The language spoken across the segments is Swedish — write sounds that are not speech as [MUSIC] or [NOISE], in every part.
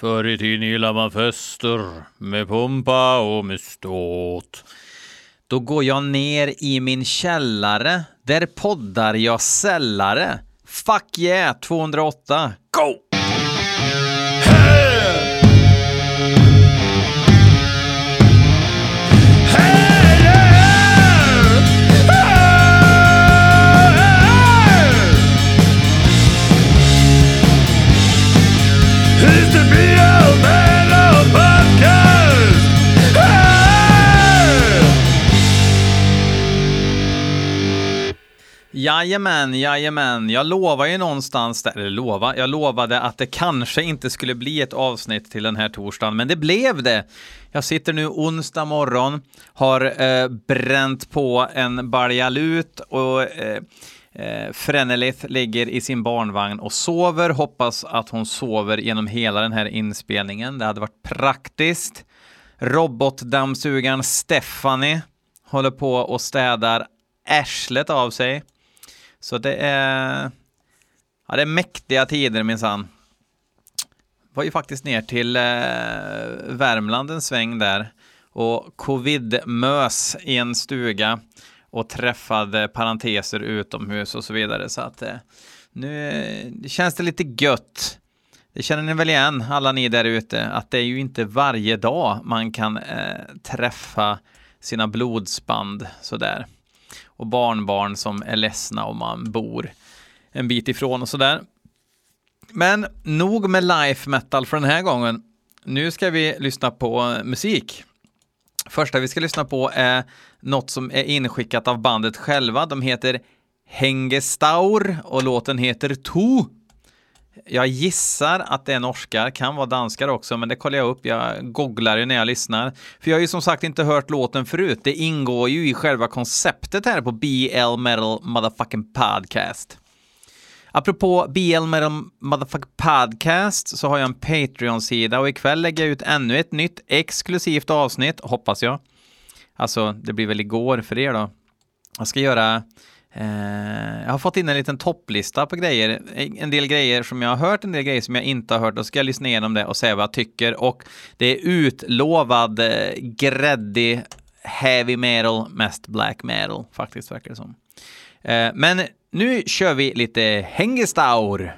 Förr i tiden gillade man fester med pumpa och med ståt. Då går jag ner i min källare. Där poddar jag sällare. Fuck yeah 208. Go! Jajamän, jajamän. Jag lovar ju någonstans, där, eller lova, jag lovade att det kanske inte skulle bli ett avsnitt till den här torsdagen, men det blev det. Jag sitter nu onsdag morgon, har eh, bränt på en baljalut och eh, eh, Frenelith ligger i sin barnvagn och sover. Hoppas att hon sover genom hela den här inspelningen. Det hade varit praktiskt. Robotdammsugaren Stephanie håller på och städar arslet av sig. Så det är, ja, det är mäktiga tider minsann. Var ju faktiskt ner till eh, Värmland en sväng där och covid-mös i en stuga och träffade parenteser utomhus och så vidare. Så att eh, nu känns det lite gött. Det känner ni väl igen, alla ni där ute, att det är ju inte varje dag man kan eh, träffa sina blodsband sådär. Och barnbarn som är ledsna om man bor en bit ifrån och sådär. Men nog med life metal för den här gången. Nu ska vi lyssna på musik. Första vi ska lyssna på är något som är inskickat av bandet själva. De heter Hengestaur och låten heter To. Jag gissar att det är norskar, kan vara danskar också, men det kollar jag upp. Jag googlar ju när jag lyssnar. För jag har ju som sagt inte hört låten förut. Det ingår ju i själva konceptet här på BL Metal Motherfucking Podcast. Apropå BL Metal Motherfucking Podcast så har jag en Patreon-sida och ikväll lägger jag ut ännu ett nytt exklusivt avsnitt, hoppas jag. Alltså, det blir väl igår för er då. Jag ska göra Eh, jag har fått in en liten topplista på grejer, en del grejer som jag har hört, en del grejer som jag inte har hört Då ska jag lyssna igenom det och säga vad jag tycker och det är utlovad eh, gräddig heavy metal, mest black metal faktiskt verkar det som. Eh, men nu kör vi lite Hengestaur.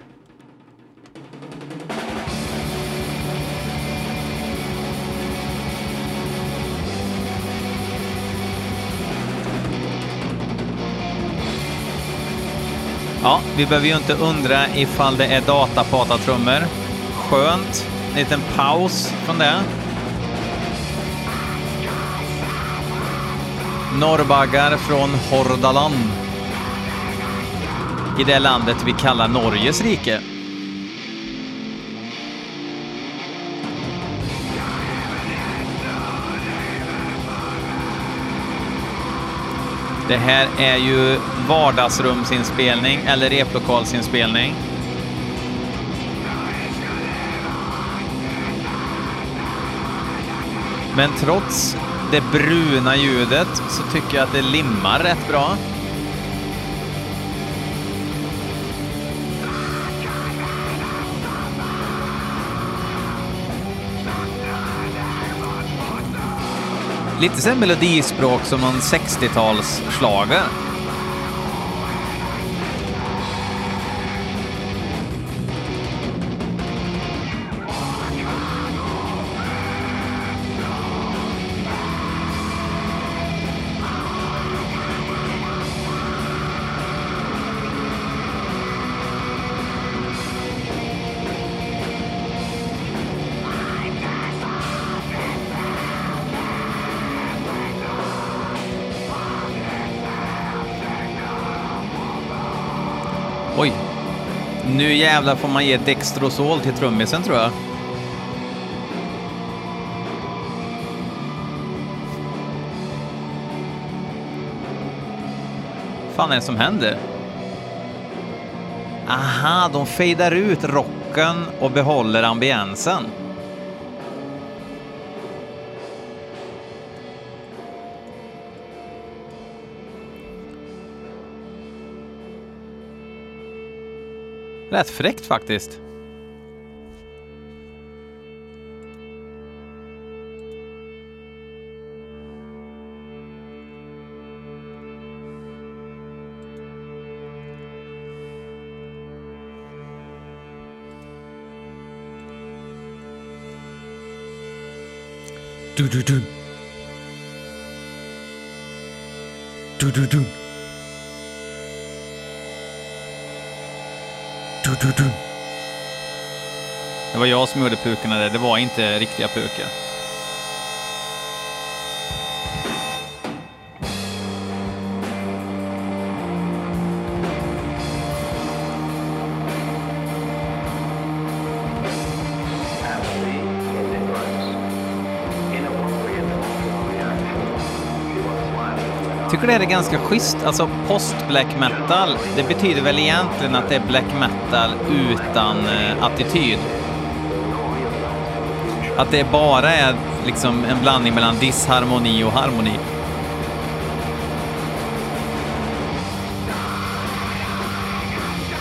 Ja, vi behöver ju inte undra ifall det är datapata-trummor. Skönt. En liten paus från det. Norrbaggar från Hordaland. I det landet vi kallar Norges rike. Det här är ju vardagsrumsinspelning eller replokalsinspelning. Men trots det bruna ljudet så tycker jag att det limmar rätt bra. Lite sån melodispråk som en 60-talsschlager. Nu jävlar får man ge Dextrosol till trummisen tror jag. fan är det som händer? Aha, de fejdar ut rocken och behåller ambiensen. Rätt fräckt faktiskt. Du du du. Du du du. Det var jag som gjorde pukorna där, det var inte riktiga pukor. Tycker det här är ganska schysst. Alltså post-black metal, det betyder väl egentligen att det är black metal utan eh, attityd. Att det bara är liksom en blandning mellan disharmoni och harmoni.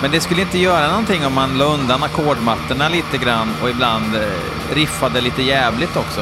Men det skulle inte göra någonting om man la undan ackordmattorna lite grann och ibland eh, riffade lite jävligt också.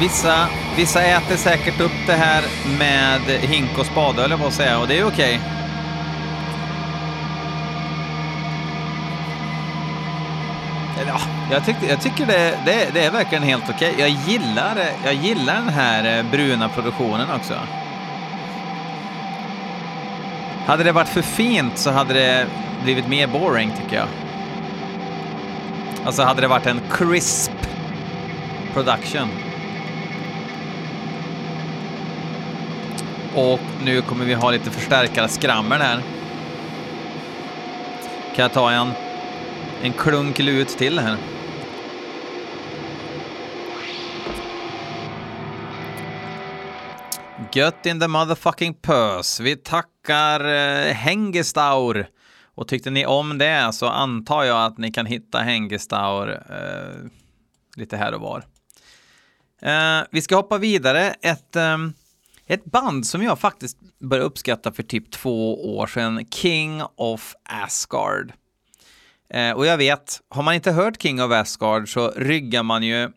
Vissa, vissa äter säkert upp det här med hink och spade, eller vad säga, och det är okej. Okay. ja, jag, tyckte, jag tycker det, det, det är verkligen helt okej. Jag, gillar, jag gillar den här eh, bruna produktionen också. Hade det varit för fint så hade det blivit mer boring, tycker jag. Alltså hade det varit en crisp production. Och nu kommer vi ha lite förstärkare skrammel här. Kan jag ta en, en klunk lut till här? Gött in the motherfucking purse. Vi tackar eh, Hengestaur. Och tyckte ni om det så antar jag att ni kan hitta Hengestaur eh, lite här och var. Eh, vi ska hoppa vidare. Ett, eh, ett band som jag faktiskt började uppskatta för typ två år sedan, King of Asgard. Eh, och jag vet, har man inte hört King of Asgard så ryggar man ju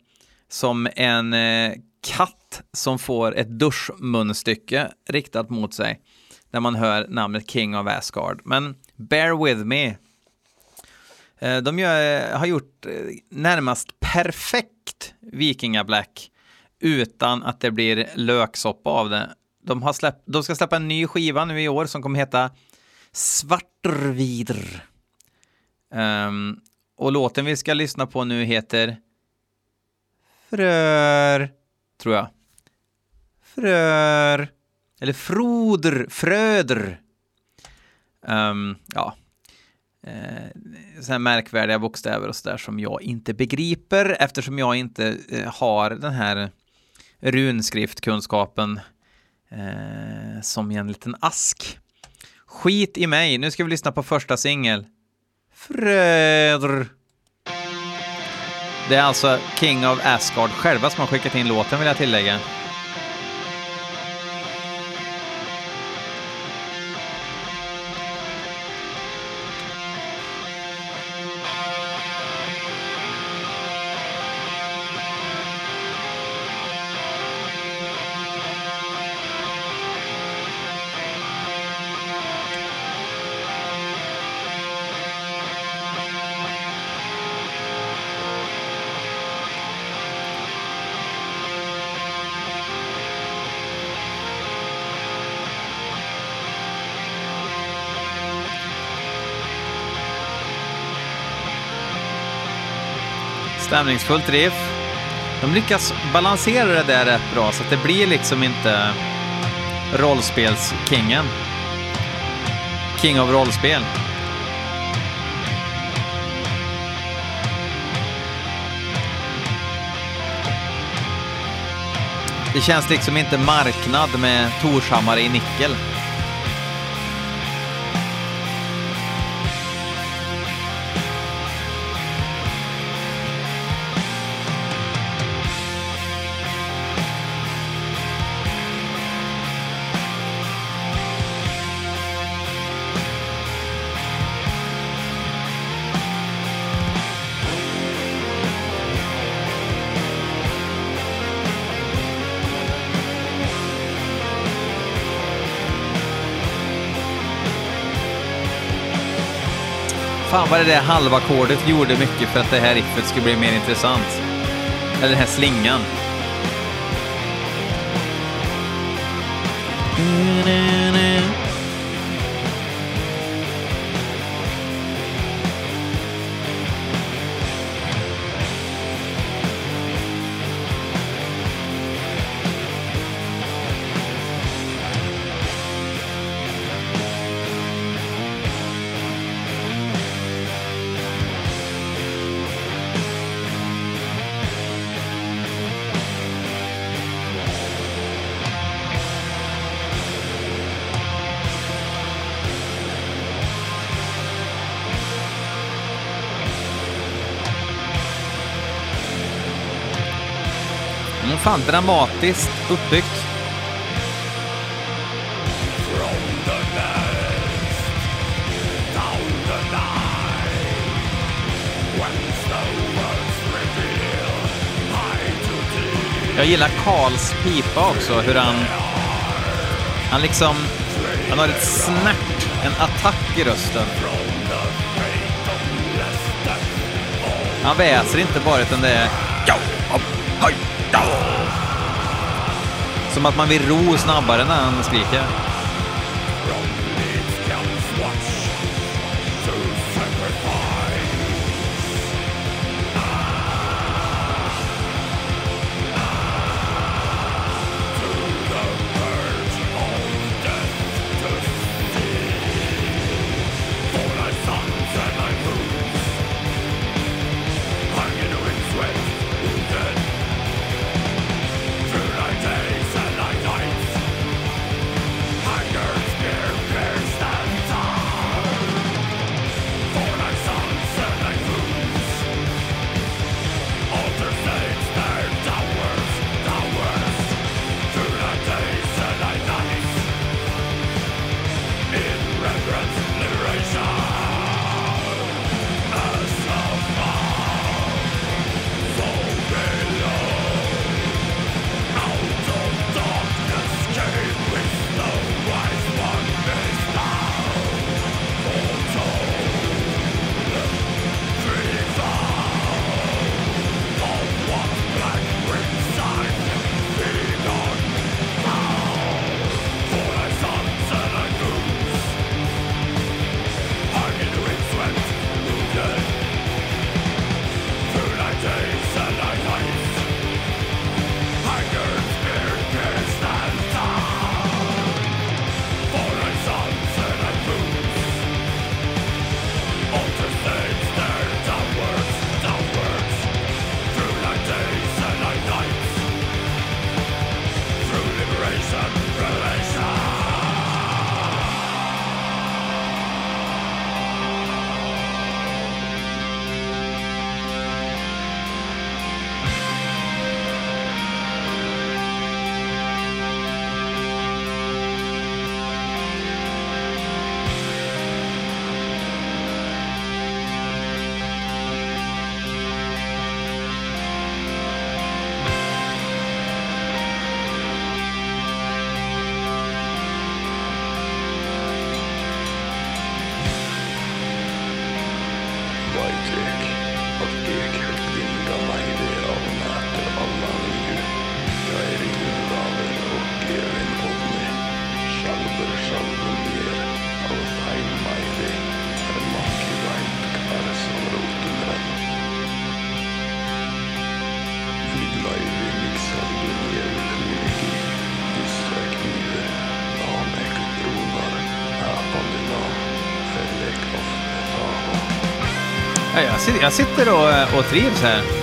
som en eh, katt som får ett duschmunstycke riktat mot sig när man hör namnet King of Asgard. Men bear with me. Eh, de gör, har gjort eh, närmast perfekt Vikingablack utan att det blir löksoppa av det. De, har släpp, de ska släppa en ny skiva nu i år som kommer heta Svartvidr. Um, ehm, och låten vi ska lyssna på nu heter Frör, tror jag. Frör. Eller Froder, Fröder. Um, ja. Eh, sådana märkvärdiga bokstäver och sådär som jag inte begriper eftersom jag inte eh, har den här runskriftkunskapen eh, som i en liten ask. Skit i mig, nu ska vi lyssna på första singel. Fröder. Det är alltså King of Asgard själva som har skickat in låten vill jag tillägga. Stämningsfullt riff. De lyckas balansera det där rätt bra så att det blir liksom inte rollspelskingen. King of rollspel. Det känns liksom inte marknad med Torshammare i nickel. Var det det där halvackordet gjorde mycket för att det här riffet skulle bli mer intressant. Eller den här slingan. Mm, fan, dramatiskt uppbyggt. Jag gillar Karls pipa också, hur han... Han liksom... Han har ett snärt, en attack i rösten. Han väser inte bara, utan det är... Som att man vill ro snabbare när han skriker. Jag, sitter, och, eh, och trivs här.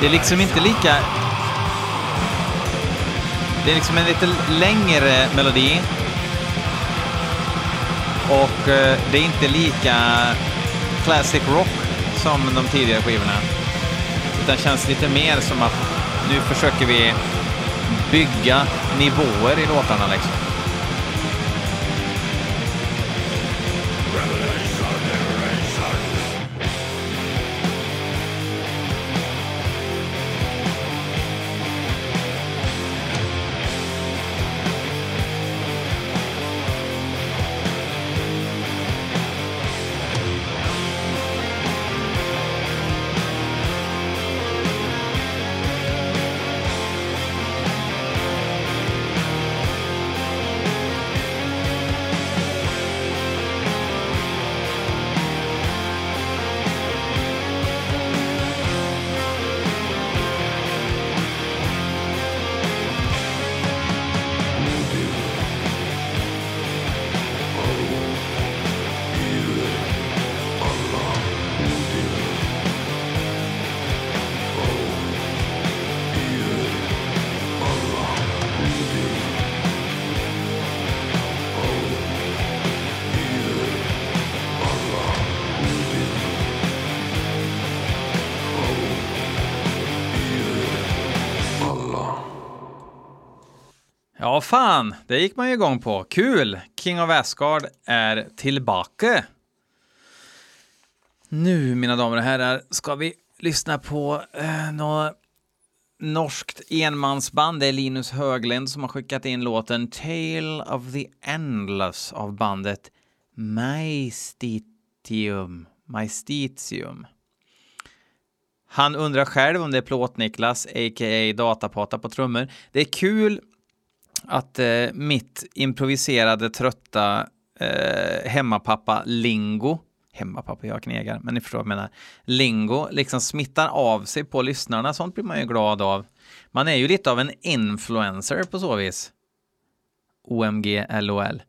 Det är liksom inte lika... Det är liksom en lite längre melodi. Och eh, det är inte lika classic rock som de tidigare skivorna. Utan känns lite mer som att nu försöker vi bygga nivåer i låtarna liksom. Ja, fan, det gick man ju igång på. Kul! King of Asgard är tillbaka. Nu, mina damer och herrar, ska vi lyssna på eh, något norskt enmansband. Det är Linus Höglind som har skickat in låten Tale of the Endless av bandet Maestitium. Maestitium. Han undrar själv om det är Plåt-Niklas, a.k.a. Datapata på trummor. Det är kul att eh, mitt improviserade trötta eh, hemmapappa Lingo, hemmapappa, jag knegar, men ni förstår vad jag menar, Lingo liksom smittar av sig på lyssnarna, sånt blir man ju glad av. Man är ju lite av en influencer på så vis. OMG LOL.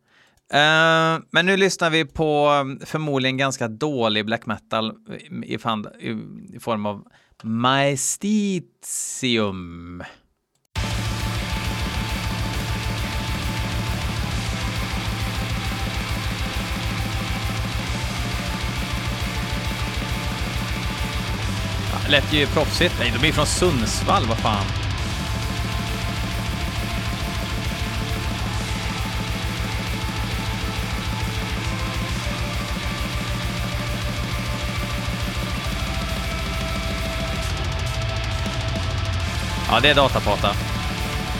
Uh, eh, men nu lyssnar vi på mm, förmodligen ganska dålig black metal i, fan, i, i form av Maestitium. lät ju proffsigt. Nej, de är från Sundsvall, vad fan. Ja, det är datapata.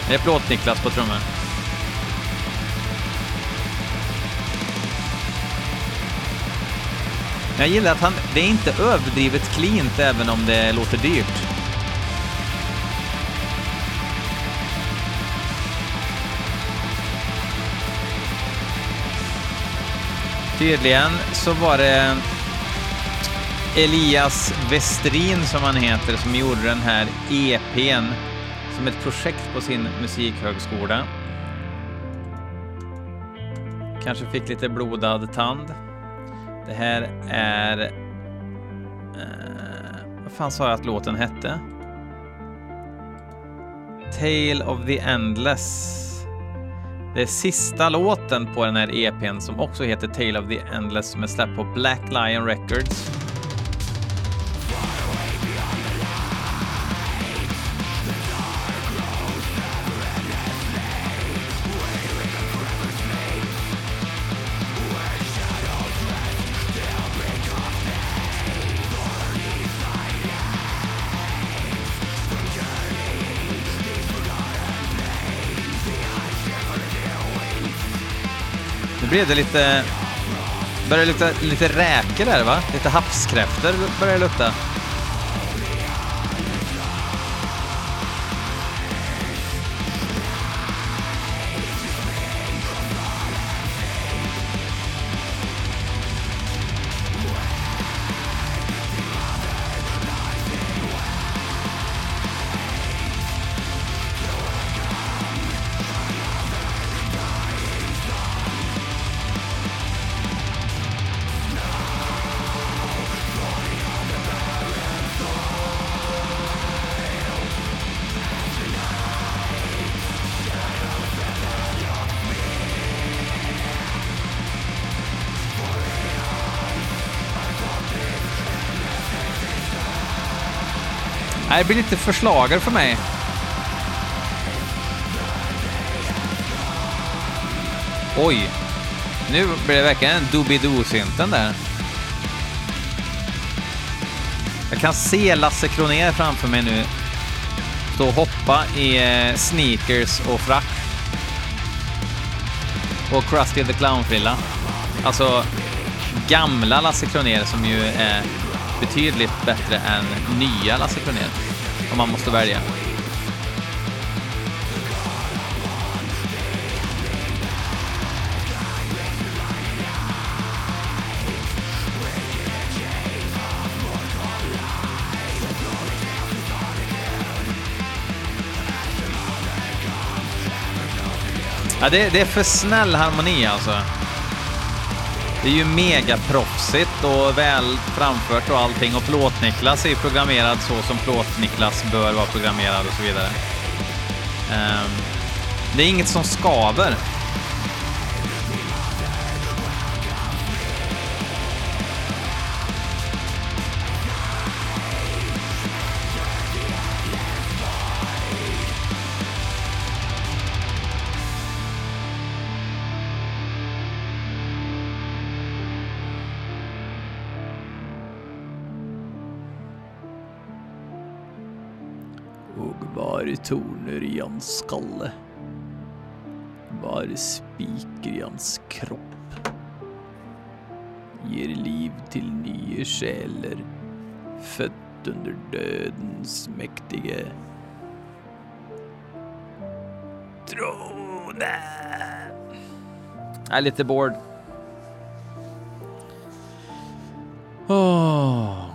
Det är plåt-Niklas på trummor. Jag gillar att han, det är inte överdrivet cleant även om det låter dyrt. Tydligen så var det Elias Westrin som han heter som gjorde den här EPn som ett projekt på sin musikhögskola. Kanske fick lite blodad tand. Det här är... Eh, vad fan sa jag att låten hette? Tale of the Endless. Det är sista låten på den här EPn som också heter Tale of the Endless som är släppt på Black Lion Records. Blev det lite... Börjar lukta lite räkor där va? Lite havskräftor börjar det lukta. Nej, Det blir lite förslagare för mig. Oj. Nu blir det verkligen en Doobidoo-synten där. Jag kan se Lasse Kronér framför mig nu. Stå och hoppa i eh, sneakers och frack. Och Krusty the Clown-frilla. Alltså, gamla Lasse Kronér som ju är betydligt bättre än nya Lasse Kronér. Om man måste välja. Ja, det, det är för snäll harmoni alltså. Det är ju megaproffsigt och väl framfört och allting och Plåt-Niklas är ju programmerad så som Plåt-Niklas bör vara programmerad och så vidare. Ehm, det är inget som skaver. Var toner i hans skalle. Var spiker i hans kropp. Ger liv till nya själar. Fött under dödens mäktige. Trone. Jag är lite bored. Åh.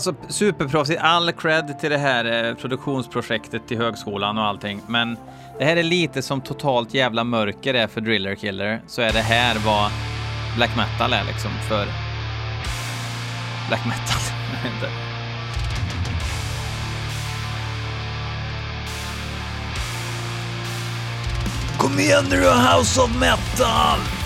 Alltså superproffsigt, all cred till det här eh, produktionsprojektet till högskolan och allting. Men det här är lite som totalt jävla mörker är för Driller Killer. Så är det här vad black metal är liksom för black metal. [LAUGHS] Kom igen nu då, House of Metal!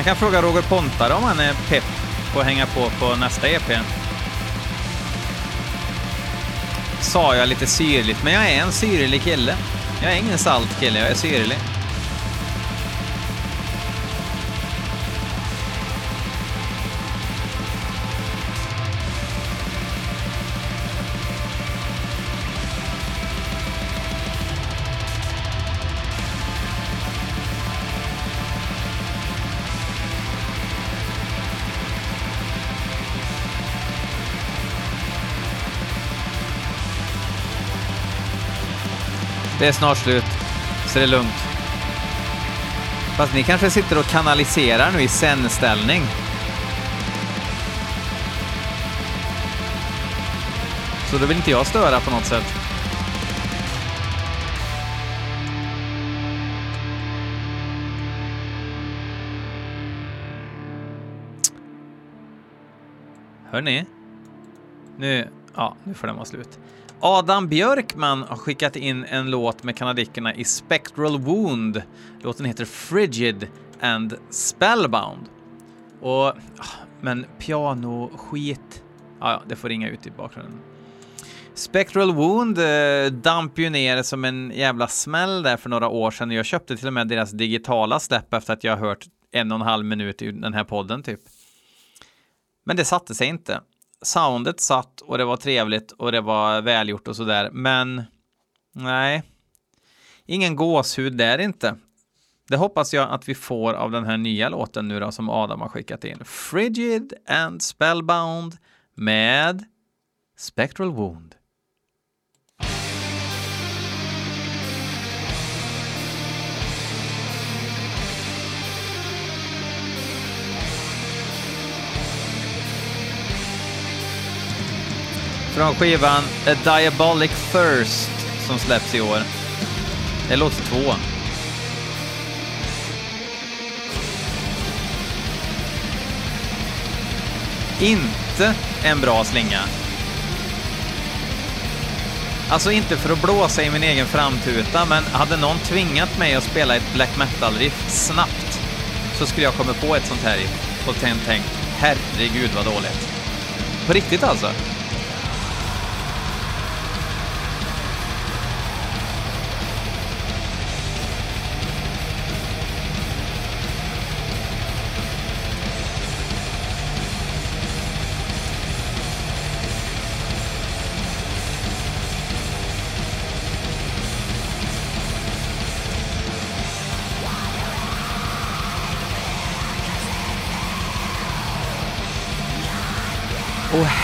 Man kan fråga Roger Pontare om han är pepp på att hänga på på nästa EP. Sa jag lite syrligt, men jag är en syrlig kille. Jag är ingen salt kille, jag är syrlig. Det är snart slut, så det är lugnt. Fast ni kanske sitter och kanaliserar nu i zen-ställning. Så då vill inte jag störa på något sätt. Hörni, nu, ja, nu får den vara slut. Adam Björkman har skickat in en låt med kanadickerna i Spectral Wound. Låten heter Frigid and Spellbound. Och, ah, men pianoskit, ja, ja, det får ringa ut i bakgrunden. Spectral Wound eh, damp ju ner som en jävla smäll där för några år sedan. Jag köpte till och med deras digitala släpp efter att jag hört en och en halv minut i den här podden typ. Men det satte sig inte. Soundet satt och det var trevligt och det var välgjort och sådär, men nej, ingen gåshud där inte. Det hoppas jag att vi får av den här nya låten nu då som Adam har skickat in. Frigid and Spellbound med Spectral Wound. Från skivan A Diabolic Thirst som släpps i år. Det är låt två. Inte en bra slinga. Alltså inte för att blåsa i min egen framtuta, men hade någon tvingat mig att spela ett black metal-riff snabbt så skulle jag komma på ett sånt här riff och tänkt, tänkt herregud vad dåligt. På riktigt alltså.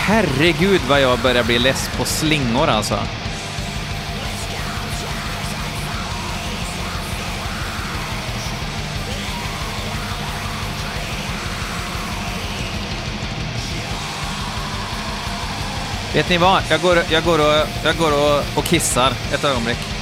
Herregud vad jag börjar bli less på slingor alltså. Vet ni vad? Jag går, jag går, och, jag går och, och kissar ett ögonblick.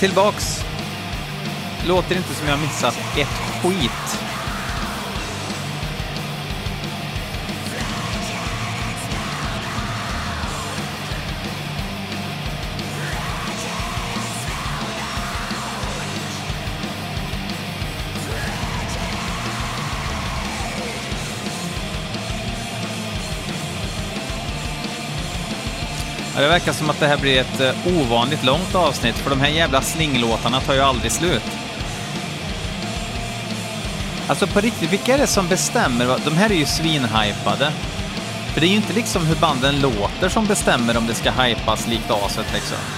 Tillbaks. Låter inte som jag missat ett skit. Det verkar som att det här blir ett eh, ovanligt långt avsnitt, för de här jävla slinglåtarna tar ju aldrig slut. Alltså på riktigt, vilka är det som bestämmer? De här är ju svinhypade. För det är ju inte liksom hur banden låter som bestämmer om det ska hypas likt aset liksom.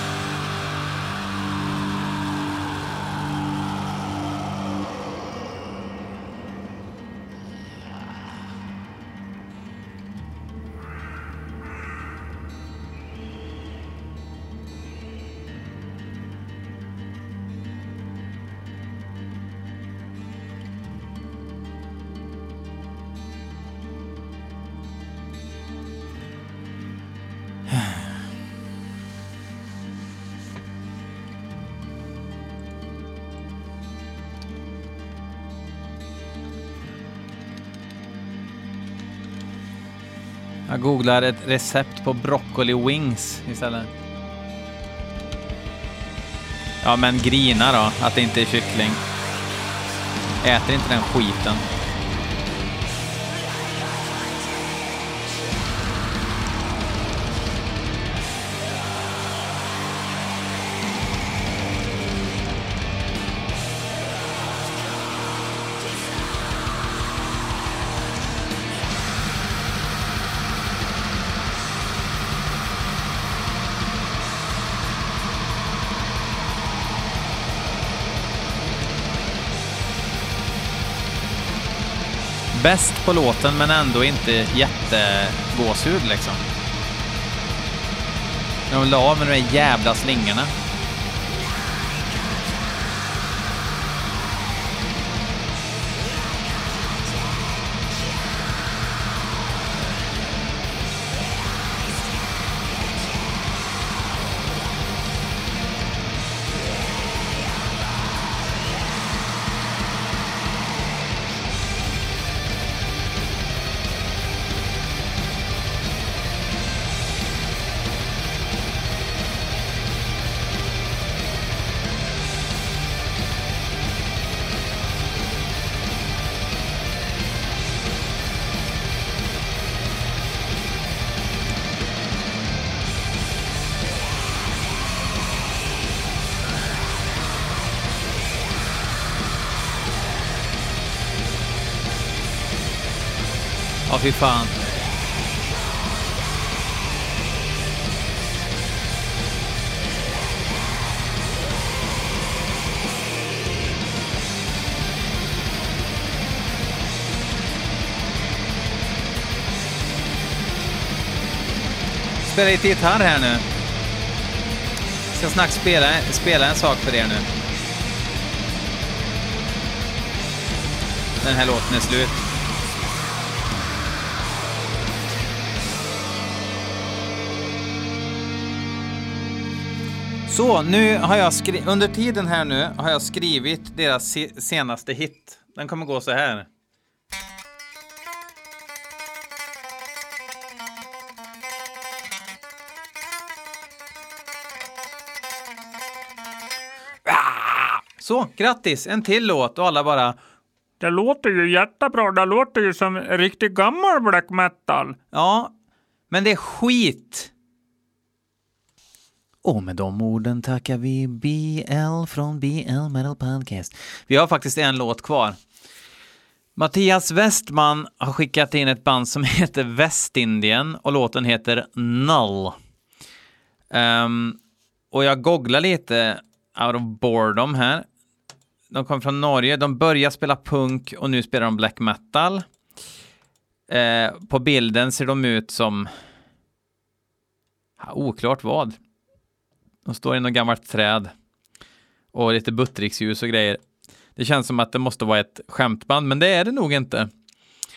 Googlar ett recept på broccoli wings istället. Ja, men grina då, att det inte är kyckling. Äter inte den skiten. Bäst på låten, men ändå inte jättegåshud liksom. När de la av med de där jävla slingorna. Fy fan. Spela lite gitarr här nu. Ska snart spela, spela en sak för er nu. Den här låten är slut. Så, nu har jag skrivit, under tiden här nu har jag skrivit deras se senaste hit. Den kommer gå så här. Så, grattis! En till låt och alla bara Det låter ju jättebra. Det låter ju som riktigt gammal black metal. Ja, men det är skit. Och med de orden tackar vi BL från BL Metal Podcast. Vi har faktiskt en låt kvar. Mattias Westman har skickat in ett band som [LAUGHS] heter Västindien och låten heter Null. Um, och jag googlar lite out of boredom här. De kommer från Norge, de börjar spela punk och nu spelar de black metal. Eh, på bilden ser de ut som... Ja, oklart vad. De står i något gammalt träd. Och lite buttriksljus och grejer. Det känns som att det måste vara ett skämtband, men det är det nog inte.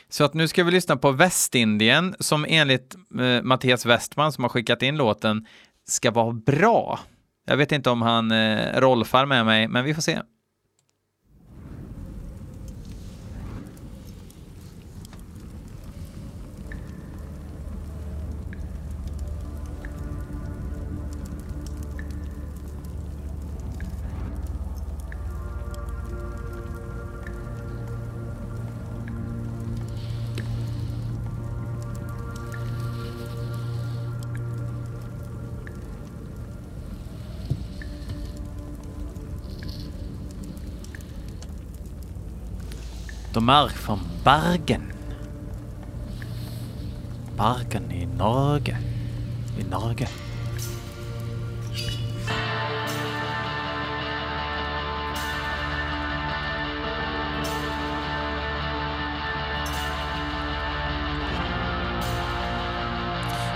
Så att nu ska vi lyssna på Västindien, som enligt eh, Mattias Westman, som har skickat in låten, ska vara bra. Jag vet inte om han eh, rolfar med mig, men vi får se. De är från Bergen. Bergen i Norge. I Norge.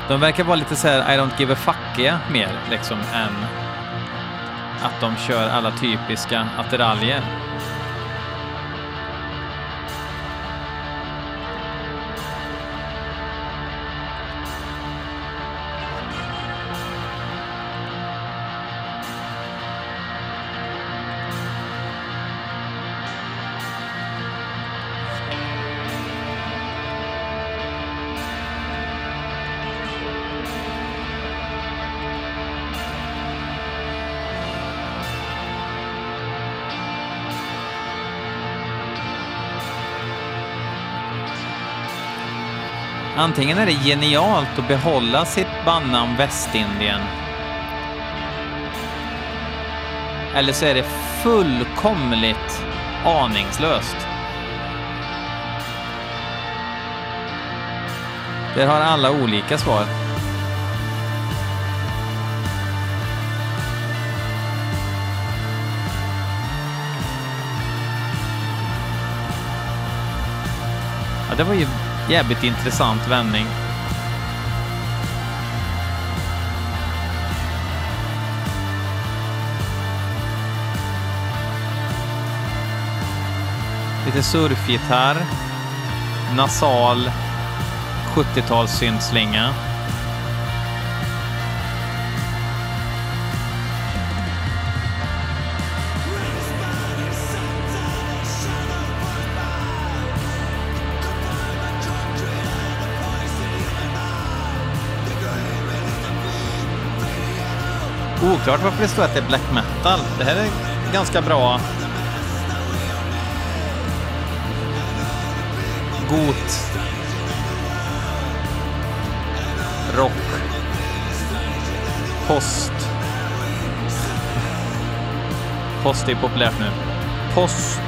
De verkar vara lite så här I don't give a fuckiga mer liksom än att de kör alla typiska attiraljer. Antingen är det genialt att behålla sitt bandnamn Västindien. Eller så är det fullkomligt aningslöst. Där har alla olika svar. Ja, det var ju jävligt intressant vändning. Lite surfgitarr, nasal 70-tals Oklart varför det står att det är black metal. Det här är ganska bra. Got. Rock. Post. Post är populärt nu. Post.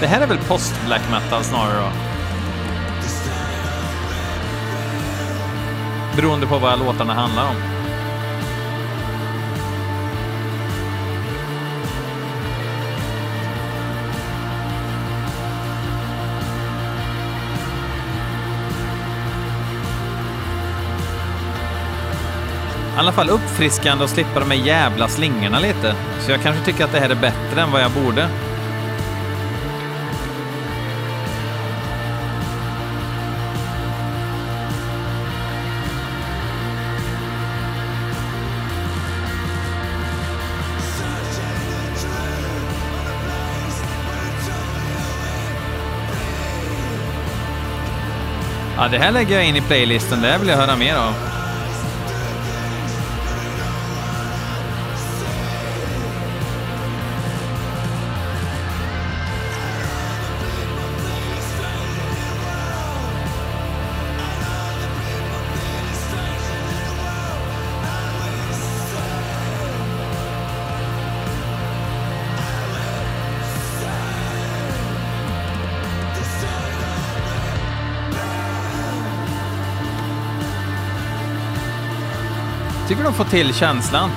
Det här är väl post black metal snarare då? Beroende på vad låtarna handlar om. I alla fall uppfriskande att slippa de här jävla slingorna lite. Så jag kanske tycker att det här är bättre än vad jag borde. Ja, det här lägger jag in i playlisten. Det här vill jag höra mer av. Tycker de få till känslan.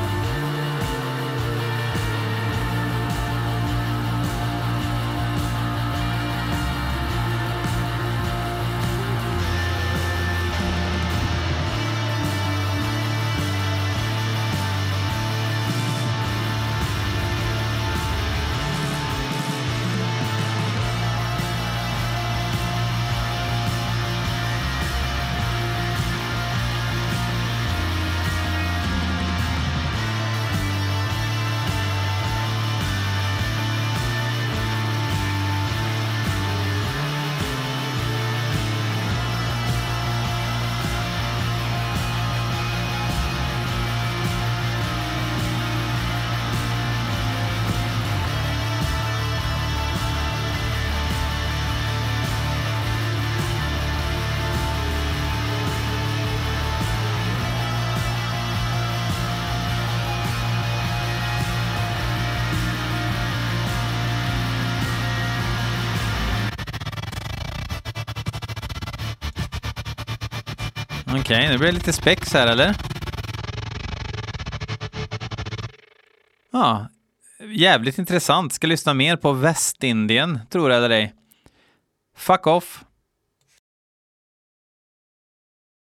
Okej, nu blir det lite spex här, eller? Ja, jävligt intressant. Ska lyssna mer på Västindien, tror jag eller ej. Fuck off.